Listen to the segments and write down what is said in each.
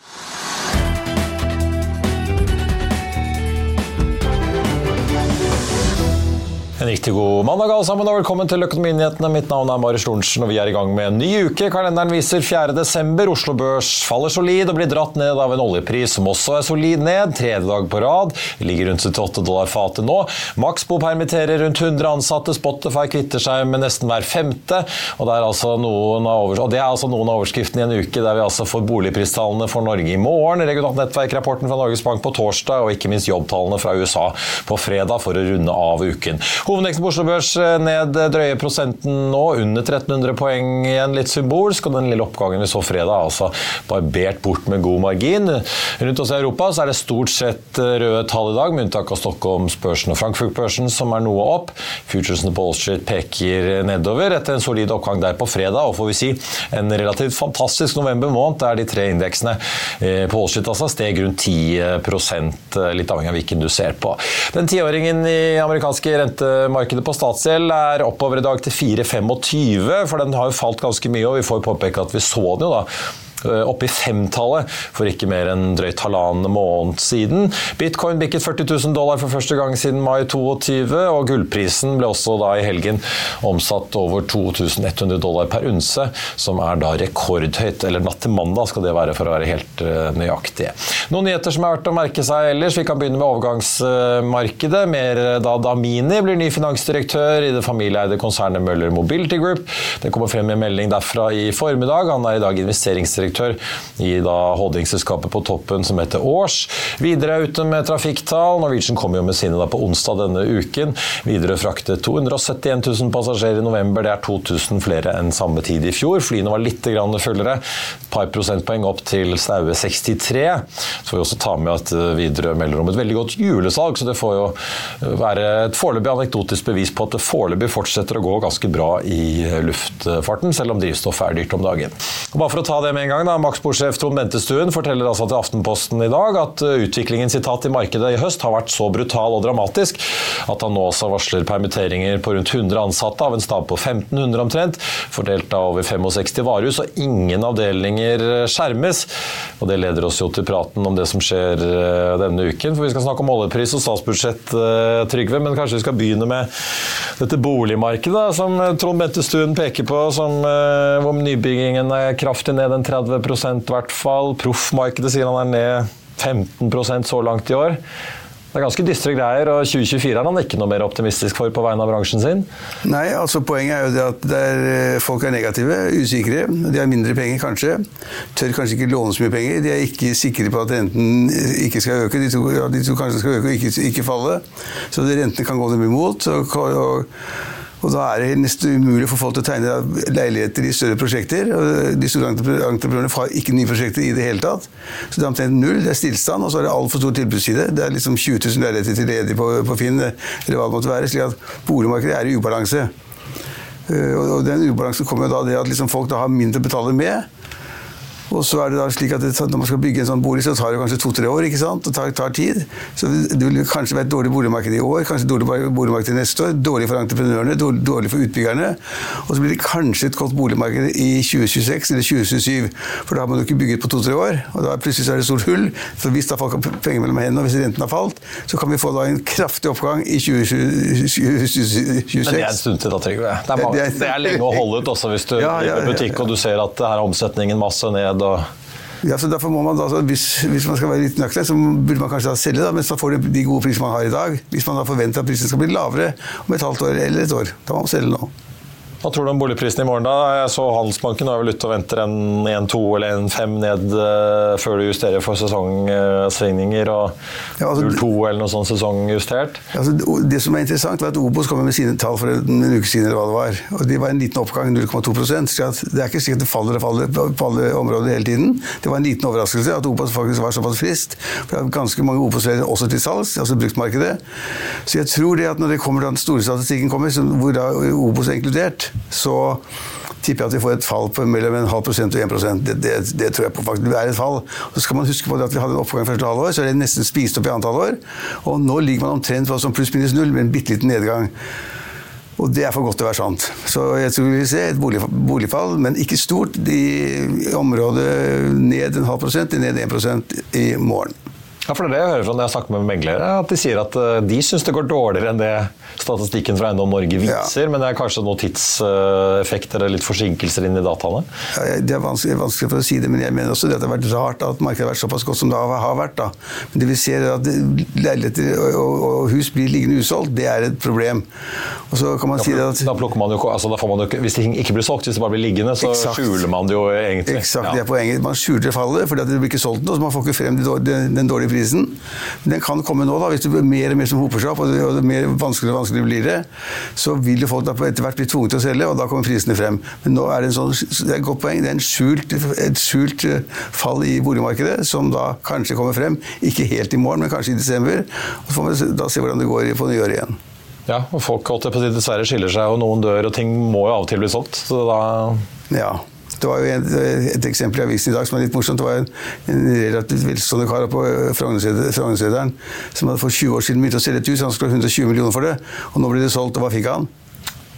you En riktig god mandag alle sammen, og velkommen til Økonominyhetene. Mitt navn er Marius Lorentzen, og vi er i gang med en ny uke. Kalenderen viser 4. desember. Oslo Børs faller solid og blir dratt ned av en oljepris som også er solid ned. Tredje dag på rad. Ligger rundt 78 dollar fatet nå. Maxbo permitterer rundt 100 ansatte. Spotify kvitter seg med nesten hver femte. Og det er altså noen av, og det er altså noen av overskriftene i en uke der vi altså får boligpristallene for Norge i morgen, regionalt nettverk-rapporten fra Norges Bank på torsdag, og ikke minst jobbtallene fra USA på fredag for å runde av uken. Hovedveksten på Oslo Børs ned drøye prosenten nå, under 1300 poeng igjen, litt symbolsk. Og den lille oppgangen vi så fredag, altså barbert bort med god margin. Rundt oss i Europa så er det stort sett røde tall i dag, med unntak av Stockholms-børsen og Frankfurt-børsen, som er noe opp. Futuresene på Wall Street peker nedover etter en solid oppgang der på fredag, og får vi si en relativt fantastisk november måned, der de tre indeksene på Wall Street altså steg rundt 10 litt avhengig av hvilken du ser på. Den tiåringen i amerikanske rente Markedet på statsgjeld er oppover i dag til 4,25, for den har jo falt ganske mye. og Vi får påpeke at vi så den jo da oppe i femtallet for ikke mer enn drøyt halvannen måned siden. Bitcoin bikket 40 000 dollar for første gang siden mai 22, og gullprisen ble også da i helgen omsatt over 2100 dollar per unse, som er da rekordhøyt. Eller natt til mandag skal det være, for å være helt nøyaktige. Noen nyheter som er verdt å merke seg ellers. Vi kan begynne med overgangsmarkedet. Mer da Damini blir ny finansdirektør i det familieeide konsernet Møller Mobility Group. Det kommer frem en melding derfra i formiddag. Han er i dag investeringsdirektør i da holdingselskapet på toppen som heter Års. Videre ute med trafikktall. Norwegian kom jo med sine da på onsdag denne uken. Videre fraktet 271 000 passasjerer i november. Det er 2000 flere enn samme tid i fjor. Flyene var litt fullere. Et par prosentpoeng opp til staue 63. Så får vi også ta med at Widerøe melder om et veldig godt julesalg, så det får jo være et foreløpig anekdotisk bevis på at det foreløpig fortsetter å gå ganske bra i luftfarten, selv om drivstoff er dyrt om dagen. Og bare for å ta det med en gang, da, Maxbo-sjef Trond Bentestuen forteller altså til Aftenposten i dag at eh, utviklingen sitat, i markedet i høst har vært så brutal og dramatisk at han nå også varsler permitteringer på rundt 100 ansatte av en stab på 1500 omtrent, fordelt av over 65 varehus, og ingen avdelinger skjermes. Og Det leder oss jo til praten om det som skjer eh, denne uken, for vi skal snakke om oljepris og statsbudsjett, eh, Trygve, men kanskje vi skal begynne med dette boligmarkedet som Trond Bentestuen peker på, som, hvor nybyggingen er kraftig ned en 30 i hvert fall. Proffmarkedet sier han er ned 15% så langt i år. Det er ganske dystre greier, og 2024 er han ikke noe mer optimistisk for på vegne av bransjen sin? Nei, altså poenget er jo det at der eh, folk er negative, usikre. De har mindre penger, kanskje. Tør kanskje ikke låne så mye penger. De er ikke sikre på at renten ikke skal øke. De tror, ja, kanskje skal øke og ikke, ikke falle. Så rentene kan gå dem imot. og, og og da er det nesten umulig for folk å tegne leiligheter i større prosjekter. og De store entreprenørene har ikke nye prosjekter i det hele tatt. Så det er omtrent null. Det er stillstand, og så er det altfor stor tilbudsside. Det er liksom 20 000 leiligheter til ledig på, på, Finn, eller hva det måtte være. slik at boligmarkedet er i ubalanse. Eh, og den ubalansen kommer jo da det at liksom folk da har mindre å betale med. Og så er det da slik at Når man skal bygge en sånn bolig, så tar det kanskje to-tre år. ikke sant? Det tar, tar, tid. Så det vil kanskje være et dårlig boligmarked i år, kanskje et dårlig boligmarked neste år. Dårlig for entreprenørene, dårlig for utbyggerne. Og så blir det kanskje et godt boligmarked i 2026 eller 2027. For da har man jo ikke bygget på to-tre år. Og da plutselig er det stort hull. For hvis da folk har penger mellom hendene, og hvis renten har falt, så kan vi få da en kraftig oppgang i 2026. Men det er en stund til da, Trygve. Det, det, det, er lenge å holde ut også hvis du ja, ja, ja, butikk og du ser at her er omsetningen masse ned ned og ja, så derfor må man da, hvis, hvis, man skal være litt nøktern, så burde man kanskje da selge, da, mens man får de gode prisene man har i dag. Hvis man da forventer at prisen skal bli lavere om et halvt år eller et år. Da må man selge nå. Hva tror du om boligprisen i morgen? da? Jeg så Handelsbanken er vel ute og venter en 1-2 eller 1-5 ned uh, før du justerer for sesongsvingninger. Og ja, altså, 0-2 eller noe sånt sesongjustert. Altså, det som er interessant, var at Obos kom med sine tall for en uke siden. eller hva Det var. Og det var en liten oppgang, 0,2% så Det er ikke sikkert det faller og faller på alle områder hele tiden. Det var en liten overraskelse at Obos faktisk var såpass frist. For det er ganske mange Obos-ledere også til salgs, altså bruktmarkedet. Så jeg tror det at når det kommer den store statistikken kommer, hvor da Obos er inkludert, så tipper jeg at vi får et fall på mellom en halv prosent og 1 det, det, det tror jeg på faktisk er et fall. Så skal man huske på at vi hadde en oppgang første halvår, så er det nesten spist opp i antall år. Og nå ligger man omtrent på som pluss-minus null, med en bitte liten nedgang. Og det er for godt til å være sant. Så jeg tror vi vil se et boligfall, men ikke stort. I området ned en halv prosent, ned 1% i morgen. Ja, for det er det jeg hører fra når jeg snakker med meglere, at de sier at eh, de syns det går dårligere enn det statistikken fra Eiendom Norge viser, ja. men det er kanskje noen tidseffekter eller litt forsinkelser inn i dataene? Ja, det er vanskelig, vanskelig, for å si det, men jeg mener også det at det har vært rart at markedet har vært såpass godt som det har vært. Da. Men det vi ser er at leiligheter og, og, hus blir liggende usolgt, det er et problem. Og så kan man da, si at... Da plukker man jo, altså da får man jo, Hvis det ikke blir solgt, hvis det bare blir liggende, så Exakt. skjuler man det jo egentlig. Eksakt, ja. det er poenget. Man skjuler fallet, for det blir ikke solgt noe, så man får ikke frem den dårlige prisen prisen. Den kan komme nå, da, hvis det blir mer og mer som hoper seg opp, og det, og det mer vanskeligere og vanskeligere blir det. Så vil jo folk etter hvert bli tvunget til å selge, og da kommer prisene frem. Men nå er det en sånn, det er et godt poeng. Det er skjult, et skjult eh, fall i boligmarkedet som da kanskje kommer frem. Ikke helt i morgen, men kanskje i desember. Og så får vi da se hvordan det går på nyåret igjen. Ja, og folk dessverre skiller seg, og noen dør, og ting må jo av og til bli solgt. Så da ja. Det var jo et, et eksempel i avisen i dag som er litt morsomt. Det var en, en relativt velstående kar på Frognerseteren som hadde for 20 år siden begynt å selge et hus. Han skulle ha 120 millioner for det, og nå ble det solgt, og hva fikk han?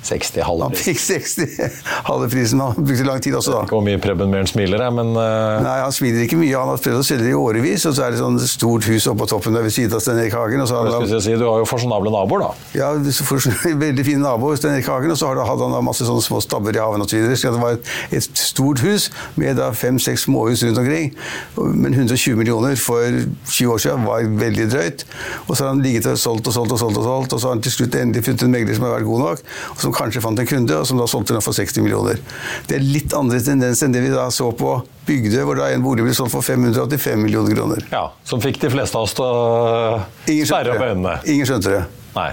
60 halve Han fikk 60 halve prisen. Han brukte lang tid også, da. Ikke hvor mye Preben Mæren smiler, jeg, men uh... Nei, han smiler ikke mye. Han har prøvd å selge det i årevis, og så er det sånn stort hus oppe på toppen der ved siden av Stein Erik Hagen. Og så har han, si, du har jo fasjonable naboer, da. Ja, veldig fine naboer, Stein Erik Hagen. Og så hadde han da masse sånne små stabber i haven osv. Så det var et, et, stort hus med da fem-seks småhus rundt omkring. Men 120 millioner for 20 år siden var veldig drøyt. Og så har han ligget og solgt og solgt og solgt, og solgt, og så har han til slutt endelig funnet en megler som har vært god nok, og som kanskje fant en kunde og som da solgte den for 60 millioner. Det er litt andre tendenser enn det vi da så på Bygdø, hvor da en bolig ble solgt for 585 millioner kroner. Ja, Som fikk de fleste av oss til å sperre opp øynene. Ingen skjønte det. Nei.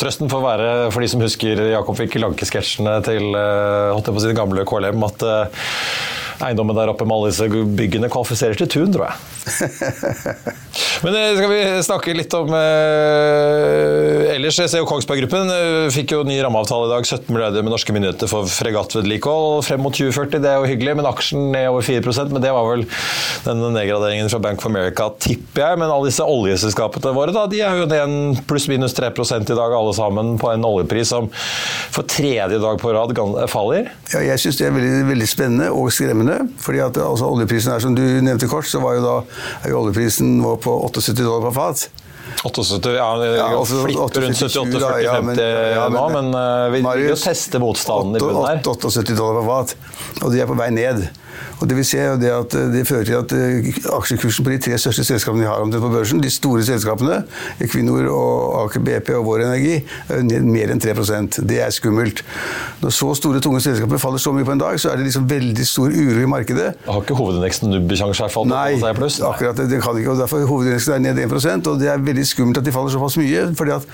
Trøsten får være, for de som husker Jakob Fikk Lanke-sketsjene til eh, holdt jeg på sin gamle KLM, at uh, eiendommen der oppe med alle disse byggene kvalifiserer til tun, tror jeg. Men eh, skal vi snakke litt om eh, Ellers, jeg ser jo Kongsberg Gruppen eh, fikk jo ny rammeavtale i dag. 17 milliarder med norske myndigheter for fregattvedlikehold frem mot 2040. Det er jo hyggelig, men aksjen ned over 4% Men det var vel denne nedgraderingen fra Bank of America, tipper jeg. Men alle disse oljeselskapene våre da, de er jo ned pluss-minus 3 i dag, alle sammen, på en oljepris som for tredje dag på rad faller. Ja, jeg syns det er veldig, veldig, spennende og skremmende. fordi at altså, oljeprisen er som du nevnte kort, så var jo da oljeprisen var på 78 dollar på fat. 78, ja, ja altså, flipper rundt 78-40-50 ja, ja, nå, men uh, vi vil jo teste motstanden 8, i bunnen her. 78 dollar på fat, og de er på vei ned. Og Det vi ser det at eh, det fører til at eh, aksjekursen på de tre største selskapene vi har på børsen, de store selskapene, Equinor og Aker BP og Vår Energi, er ned mer enn 3 Det er skummelt. Når så store, tunge selskaper faller så mye på en dag, så er det liksom veldig stor uro i markedet. Har ikke hovedindeksen nubbesjanse falt? Nei, akkurat det, det kan ikke. og Derfor hovedindeksen er ned 1% og det er veldig skummelt at de faller såpass mye. fordi at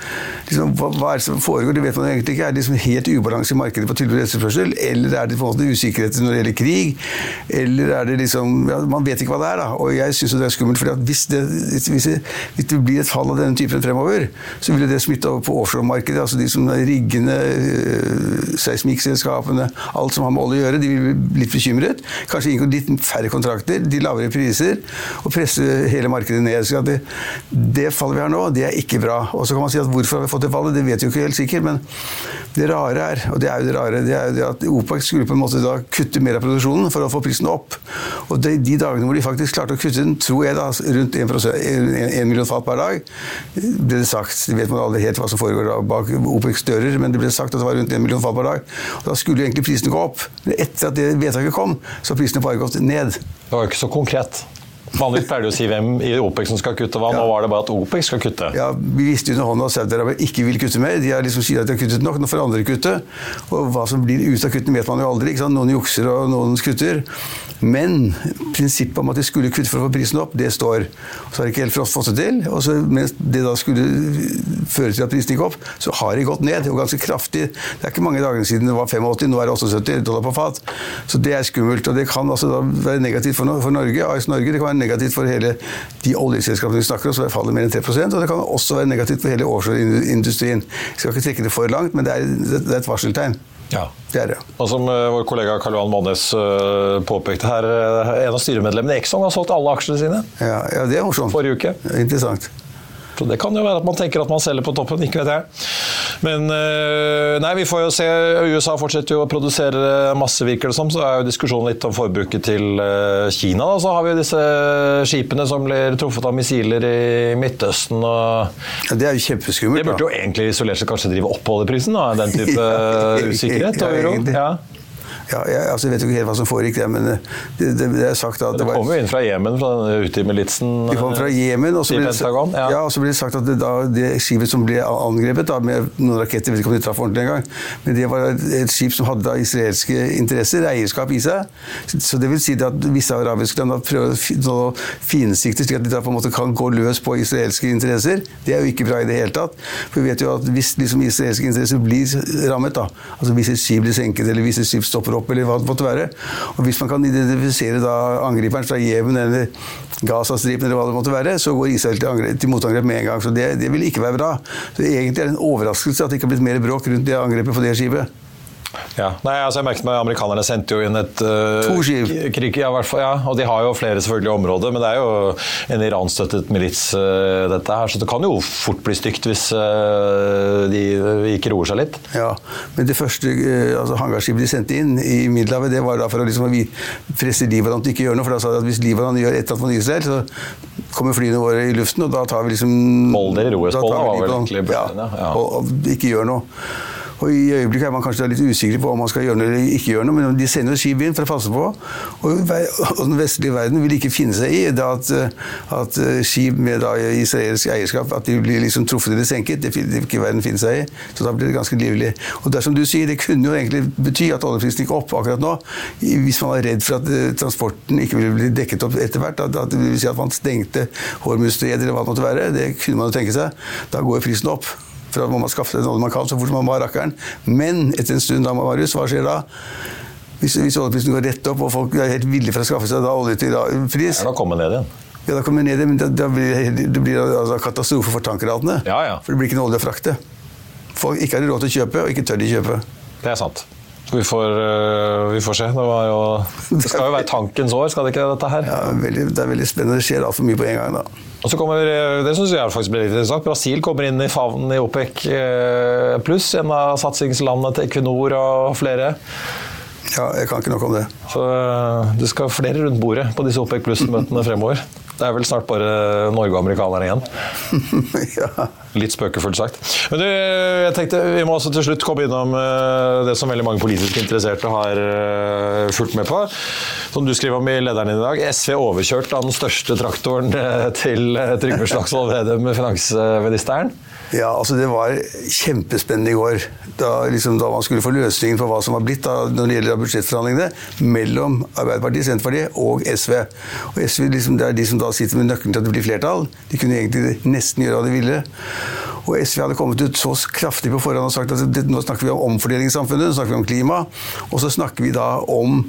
liksom, hva, hva, er det som foregår? Det vet man egentlig ikke. Er det liksom helt ubalanse i markedet på tilbud og etterspørsel, eller er det på en måte usikkerhet når det gjelder krig? Eller er det liksom ja, Man vet ikke hva det er, da. Og jeg syns det er skummelt, for hvis hvis, det, blir et fall av denne typen fremover, så vil det smitte over på offshoremarkedet. Altså de som er riggene, øh, seismikkselskapene, alt som har med olje å gjøre, de vil bli litt bekymret. Kanskje inngå litt færre kontrakter, de lavere priser, og presse hele markedet ned. Så det, det fallet vi har nå, det er ikke bra. Og så kan man si at hvorfor har vi fått det fallet, det vet vi jo ikke helt sikkert, men det rare er, og det er jo det rare, det er jo det at OPEC skulle på en måte da kutte mer av produksjonen for å få prisen opp. Og de, de, dagene hvor de faktisk klarte å kutte den, tror jeg da, rundt 1, million fat per dag, ble det sagt. Det vet man aldri helt hva som foregår bak OPECs dører, men det ble sagt at det var rundt 1 million fat per dag. Og da skulle egentlig prisene gå opp. Men etter at det vedtaket kom, så har prisene bare gått ned. Det var jo ikke så konkret. Vanligvis pleier du å si hvem i OPEC som skal kutte hva. Nå var det bare at OPEC skal kutte. Ja, Vi visste under hånda at Saudi-Arabia ikke vil kutte mer. De har liksom sier at de har kuttet nok, nå får andre kutte. Og hva som blir ut av kuttene, vet man jo aldri. Noen jukser og noen kutter. Men prinsippet om at de skulle kutte for å få prisen opp, det står. Og så har de ikke helt fått det til. Og så, mens det da skulle føre til at prisen gikk opp, så har de gått ned. Og ganske kraftig. Det er ikke mange dagene siden det var 85, nå er det 78 dollar på fat. Så det er skummelt. Og det kan altså da være negativt for, Norge. AS Norge. Det kan være negativt for hele de oljeselskapene vi snakker om, så faller mer enn 3 Og det kan også være negativt for hele offshoreindustrien. Jeg skal ikke trekke det for langt, men det er, det er et varseltegn. Ja. Det det. Og som uh, vår kollega Karl Johan Månes uh, påpekte her, uh, en av styremedlemmene i Exxon har solgt alle aksjene sine. Ja, ja det er morsomt. Forrige uke. Interessant. Så det kan jo være at man tenker at man selger på toppen, ikke vet jeg. Men eh, nei, vi får jo se. USA fortsetter jo å produsere masse, virker det som. Så er jo diskusjonen litt om forbruket til eh, Kina. Da. Så har vi jo disse skipene som blir truffet av missiler i Midtøsten. Og det er jo kjempeskummelt. Det burde jo egentlig isolert seg kanskje drive opp oljeprisen, den type usikkerhet og uro. Ja. Ja, jeg, altså, jeg vet ikke helt hva som foregikk der, men eh, det, det, det er sagt at det, det kom jo inn fra Jemen, fra denne Uti-militsen? De kom fra Jemen, og så ble, ja. ja, og så ble det sagt at det, da, det skipet som ble angrepet da, med noen raketter, vet ikke om de traff ordentlig engang, men det var et skip som hadde da israelske interesser, eierskap i seg. Så det vil si at visse arabiske land prøver å finsikte slik at de da på en måte kan gå løs på israelske interesser. Det er jo ikke bra i det hele tatt. For vi vet jo at hvis liksom, israelske interesser blir rammet, da, altså hvis et skip blir senket eller hvis et skip stopper opp opp, eller hva det måtte være. Og Hvis man kan identifisere da angriperen fra Jemen eller Gazastripen, eller hva det måtte være, så går Israel til, angrep, til motangrep med en gang. Så det, det vil ikke være bra. Så Egentlig er det en overraskelse at det ikke har blitt mer bråk rundt det angrepet på det skipet. Ja, Nei, altså jeg merket meg Amerikanerne sendte jo inn et uh, To skip. Krig, ja, ja, og de har jo flere selvfølgelig områder, men det er jo en iranstøttet milits, uh, dette her, så det kan jo fort bli stygt hvis uh, de ikke roer seg litt. Ja, men det første altså, hangarskipet de sendte inn i Middelhavet, det var da for å liksom, presse Libanon til ikke gjøre noe, for da sa de at hvis Libanon gjør et eller annet mot Israel, så kommer flyene våre i luften, og da tar vi liksom Molder i Roesbollen var vel egentlig ja, ja. Og, og ikke gjør noe. Og I øyeblikket er man kanskje litt usikker på om man skal gjøre noe eller ikke gjøre noe, men de sender skip inn for å passe på. Og, den vestlige verden vil ikke finne seg i at, at skip med da, israelsk eierskap at de blir liksom truffet eller senket. Det vil ikke verden finne seg i. Så da blir det ganske livlig. Og dersom du sier, Det kunne jo egentlig bety at oljeprisen gikk opp akkurat nå, hvis man var redd for at eh, transporten ikke ville bli dekket opp etter hvert. At, at det vil si at man stengte Hormuzstredet eller hva det måtte være. Det kunne man jo tenke seg. Da går prisen opp. For da må man skaffe seg man kan så fort man var rakkeren. Men etter en stund, da, Marius, hva skjer da? Hvis, hvis oljeprisen går rett opp, og folk er helt villige for å skaffe seg da olje til pris Ja, da kommer ned igjen. Ja, da kommer ned, men da, da blir det blir altså katastrofe for tankratene. Ja, ja. For det blir ikke noe olje å frakte. Folk ikke har råd til å kjøpe, og ikke tør de kjøpe. Det er sant. Vi får, øh, vi får se. Det, var jo, det skal jo være tankens år, skal det ikke dette her? Ja, veldig, det er veldig spennende. Det skjer altfor mye på en gang. da. Og så kommer, øh, det synes jeg faktisk blir litt interessant, Brasil kommer inn i favnen i OPEC øh, pluss, en av satsingslandene til Equinor og flere. Ja, jeg kan ikke nok om det. Så det skal flere rundt bordet på disse OPEC pluss-møtene fremover. Det er vel snart bare Norge og amerikanerne igjen. ja. Litt spøkefullt sagt. Men du, jeg tenkte Vi må også til slutt komme innom uh, det som veldig mange politisk interesserte har uh, fulgt med på. Som du skriver om i lederen din i dag. SV overkjørt av den største traktoren uh, til Trygve Slagsvold Vedum, finansministeren. Ja, altså Det var kjempespennende i går, da, liksom, da, man skulle få løsningen på hva som var blitt da, når det gjelder budsjettforhandlingene mellom Arbeiderpartiet, Senterpartiet og SV. Og SV liksom, det er de som da sitter med nøkkelen til at det blir flertall. De kunne egentlig nesten gjøre hva de ville. Og SV hadde kommet ut så kraftig på forhånd og sagt at det, nå snakker vi om omfordeling i samfunnet, nå snakker vi om klima, og så snakker vi da om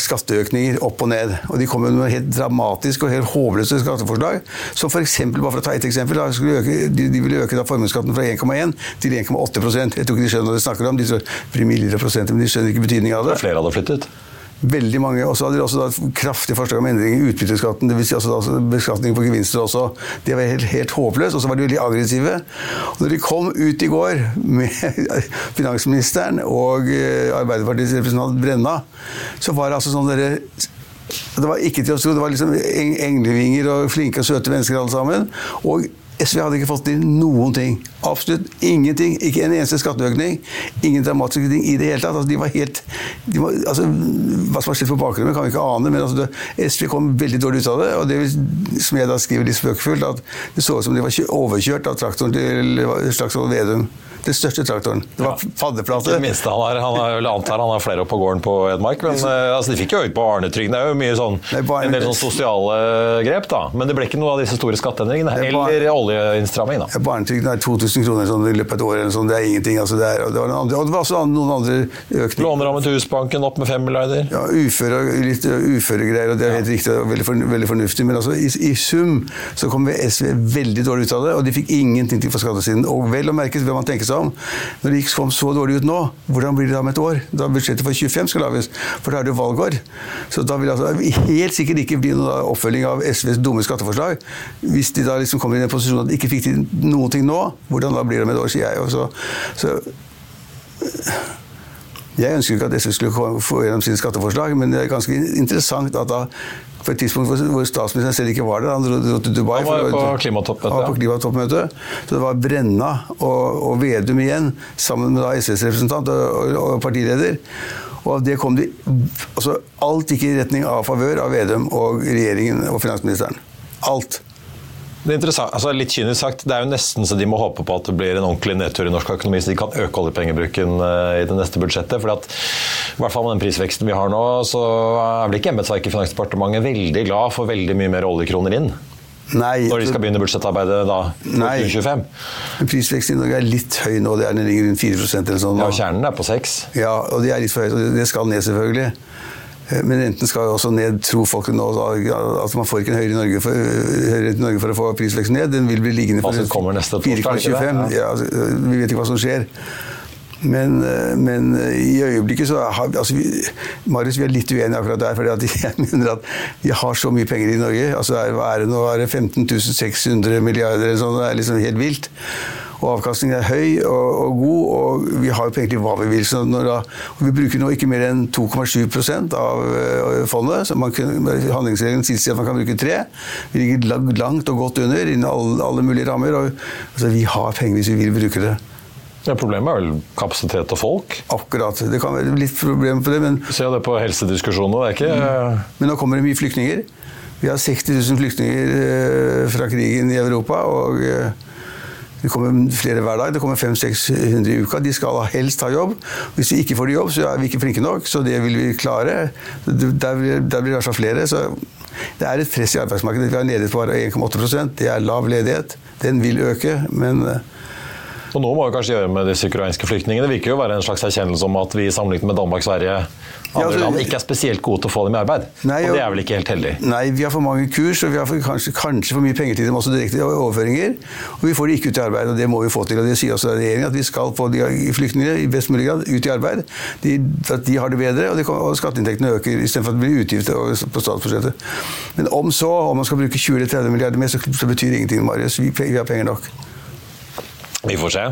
skatteøkninger opp og ned. Og de kom med noen helt dramatiske og helt håpløse skatteforslag. Som f.eks., bare for å ta ett eksempel, da, øke, de, de, ville øke da formuesskatten fra 1,1 til 1,8 Jeg tror ikke de skjønner hva de snakker om, de tror promiller og men de skjønner ikke betydningen av det. Flere hadde flyttet? Veldig mange, og så hadde de også da kraftige forslag om endring i utbytteskatten. Dvs. Si altså beskatning på gevinster også. Det var helt, helt håpløst. Og så var de veldig aggressive. Og når de kom ut i går med finansministeren og eh, Arbeiderpartiets representant Brenna, så var det altså sånn dere det var ikke til å tro. Det var liksom englevinger og flinke og søte mennesker alle sammen. Og SV hadde ikke fått til noen ting. Absolutt ingenting. Ikke en eneste skatteøkning. Ingen dramatiske ting i det hele tatt. Altså, de var helt de var, altså, Hva som har skjedd på bakgrunnen, kan vi ikke ane. Men altså, det, SV kom veldig dårlig ut av det. Og det som jeg da skriver litt spøkefullt, at det så ut som de var overkjørt av traktoren til Slagsvold Vedum. Den største traktoren. Det var ja. fadderplate. Det minste han har. Han har, antar han har flere opp på gården på Edmark. Men uh, altså, de fikk jo økt på barnetrygden. Det er jo mye sånn, en del sånn sosiale grep, da. Men det ble ikke noe av disse store skatteendringene. Eller oljeinnstramming, da. Barnetrygden er 2000 kroner sånn, i løpet av et år. Eller sånn. Det er ingenting. Altså, det, er, det, var andre, og det var også noen andre økninger. Lånerammen til Husbanken opp med fem milliarder. Ja, uføre, litt uføregreier. Og det er helt riktig og veldig, for, veldig fornuftig. Men altså, i, i, sum så kom SV veldig dårlig ut av det, og de fikk ingenting til for skattesiden. Og vel å merke vil man tenke seg om. Når det kom så dårlig ut nå, hvordan blir det da om et år? Da budsjettet for 25 skal lages. For da er det valgår. Så da vil det altså helt sikkert ikke bli noen oppfølging av SVs dumme skatteforslag. Hvis de da liksom kommer i den posisjonen at de ikke fikk til noen ting nå, hvordan da blir det om et år, sier jeg. Så, så jeg ønsker ikke at SV skulle få gjennom sine skatteforslag, men det er ganske interessant at da på et tidspunkt hvor statsministeren selv ikke var der. Han dro til Dubai. Han var på klimatoppmøte. Var på klimatoppmøte. Så det var Brenna og, og Vedum igjen, sammen med SVs representant og, og, partileder. Og det kom de altså Alt gikk i retning av favør av Vedum og regjeringen og finansministeren. Alt. Det er interessant, altså litt kynisk sagt, det er jo nesten så de må håpe på at det blir en ordentlig nedtur i norsk økonomi, så de kan øke oljepengebruken eh, i det neste budsjettet. fordi at i hvert fall med den prisveksten vi har nå, så er vel ikke embetsverket i Finansdepartementet veldig glad for veldig mye mer oljekroner inn? Nei, Når de skal begynne budsjettarbeidet da? Nei. 2025? Prisveksten i Norge er litt høy nå. Det er den ligger rundt 4% eller sånn. Ja, kjernen er på 6 Ja, og det er litt for høyt. Og det skal ned, selvfølgelig. Eh, men renten skal også ned, tror folk nå. Altså man får ikke en høyere i Norge for, høyere Norge for å få prisveksten ned. Den vil bli liggende på 4,25. Ja, altså, vi vet ikke hva som skjer. Men, eh, men i øyeblikket så har altså vi, Marius, vi er litt uenige akkurat der. fordi jeg mener at vi har så mye penger i Norge. altså er det nå er det 15 600 milliarder eller sånn. Det er liksom helt vilt og avkastningen er høy og, og, god, og vi har jo penger til hva vi vil. Så da, vi bruker nå ikke mer enn 2,7 av uh, fondet. så man kan, Handlingsregelen tilsier at man kan bruke 3 Vi ligger langt og godt under innen alle, alle mulige rammer. og altså, Vi har penger hvis vi vil bruke det. Ja, problemet er vel kapasitet og folk? Akkurat. Det kan være litt problem på det, men Ser det på helsediskusjonene, det er ikke mm. Men nå kommer det mye flyktninger. Vi har 60 000 flyktninger uh, fra krigen i Europa. og uh, det kommer flere hver dag. Det kommer 500-600 i uka. De skal helst ha jobb. Hvis vi ikke får jobb, så er vi ikke flinke nok. Så det vil vi klare. Der blir, der blir det fall flere. Så det er et press i arbeidsmarkedet. Vi har en ledighet på bare 1,8% Det er lav ledighet. Den vil øke, men Og noe må vi kanskje gjøre med disse ukrainske flyktningene. Det virker jo å være en slags erkjennelse om at vi sammenlignet med Danmark, Sverige andre Ja, altså- land ikke er spesielt gode til å få dem i arbeid. Nei, og det er vel ikke helt heldig? Nei, vi har for mange kurs, og vi har for, kanskje, kanskje for mye penger til dem, også direkte overføringer. Og vi får de ikke ut i arbeid, og det må vi få til. Og det sier også regjeringen, at vi skal få de flyktningene i best mulig grad ut i arbeid. De, at de har det bedre, og, de, og skatteinntektene øker istedenfor at det blir utgifter på statsbudsjettet. Men om så, om man skal bruke 20-30 milliarder mer, så, så betyr det ingenting, Marius. Vi, vi har penger nok. Vi får se.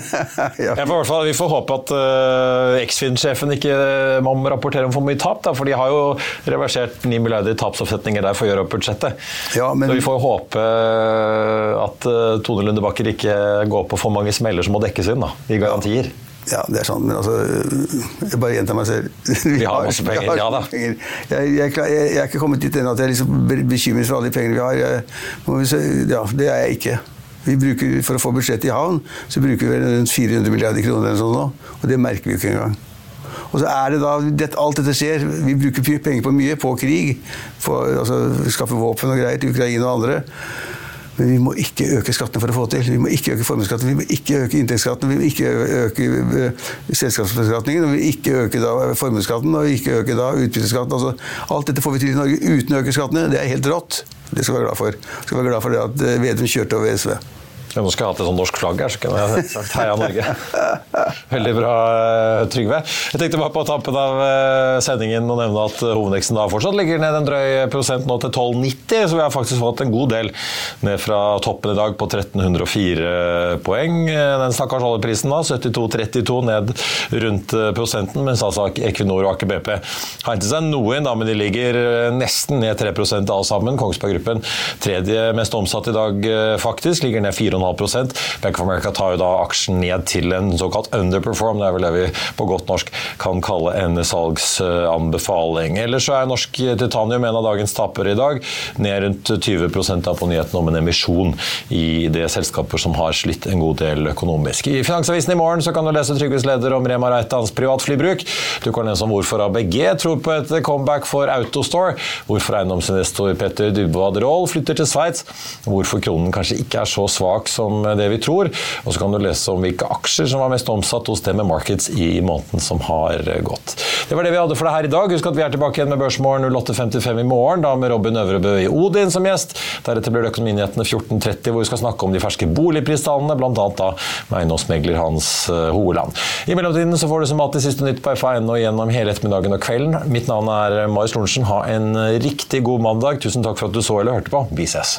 ja. Får, fall, vi får håpe at uh, Eksfin-sjefen ikke uh, må rapportere om for mye tap, da, for de har jo reversert 9 milliarder i tapsoppsetninger der for å gjøre opp budsjettet. Ja, men- Så vi får håpe uh, at uh, Tone Lundebakker ikke går på for mange smeller som må dekkes inn da, i garantier. Ja, det er sånn, men altså Jeg bare gjentar meg selv. Vi, har masse penger, vi ja da. Jeg, jeg, jeg, er ikke kommet dit ennå at jeg er liksom bekymret for alle de pengene vi har. Jeg, vi ja, det er jeg ikke. Vi bruker, For å få budsjettet i havn, så bruker vi rundt 400 milliarder kroner eller sånn nå. Og det merker vi ikke engang. Og så er det da, det, Alt dette skjer. Vi bruker penger på mye, på krig. På, altså, skaffe våpen og greier til Ukraina og andre. Men vi må ikke øke skattene for å få til. Vi må ikke øke formuesskatten, vi må ikke øke inntektsskatten, vi må ikke øke øh, selskapsbeskatningen, vi må ikke øke da formuesskatten og ikke øke da utbytteskatten. Altså, alt dette får vi til i Norge uten å øke skattene. Det er helt rått. Det skal vi være glad for. Vi skal være glad for at øh, Vedum kjørte over SV. Nå skal jeg hatt et sånt norsk flagg her, så kunne jeg sagt heia Norge. Veldig bra, eh, Trygve. Jeg tenkte bare på tampen av eh, sendingen å nevne at eh, hovedveksten da fortsatt ligger ned en drøy prosent nå til 12,90, så vi har faktisk fått en god del ned fra toppen i dag på 1304 poeng. Den stakkars oljeprisen da, 72,32 ned rundt prosenten, mens altså Equinor og Aker BP har hentet seg noe inn, da, men de ligger nesten ned 3 alle sammen. Kongsberg Gruppen tredje mest omsatt i dag, faktisk, ligger ned 4,5 Bank of America tar jo da aksjen ned til en såkalt underperform. Det er vel det vi på godt norsk kan kalle en salgsanbefaling. Ellers så er Norsk Titanium en av dagens tapere i dag. Ned rundt 20 da på nyheten om en emisjon i det selskaper som har slitt en god del økonomisk. I Finansavisen i morgen så kan du lese Trygves leder om Rema Reitans privatflybruk. Du kan lese om hvorfor ABG tror på et comeback for Autostore. Hvorfor eiendomsinvestor Petter Dybwad Roll flytter til Sveits. Hvorfor kronen kanskje ikke er så svak som det vi tror. Og så kan du lese om hvilke aksjer som var mest omsatt hos Deme Markets i måneden som har gått. Det var det vi hadde for deg her i dag. Husk at vi er tilbake igjen med Børsmorgen 08.55 i morgen, da med Robin Øvrebø i Odin som gjest. Deretter blir det Økonominyhetene 14.30, hvor vi skal snakke om de ferske boligpristallene, bl.a. da med eiendomsmegler Hans eh, Hoeland. I mellomtiden så får du som alltid siste nytt på FA1 og gjennom hele ettermiddagen og kvelden. Mitt navn er Marius Lorentzen. Ha en riktig god mandag. Tusen takk for at du så eller hørte på. Vi ses.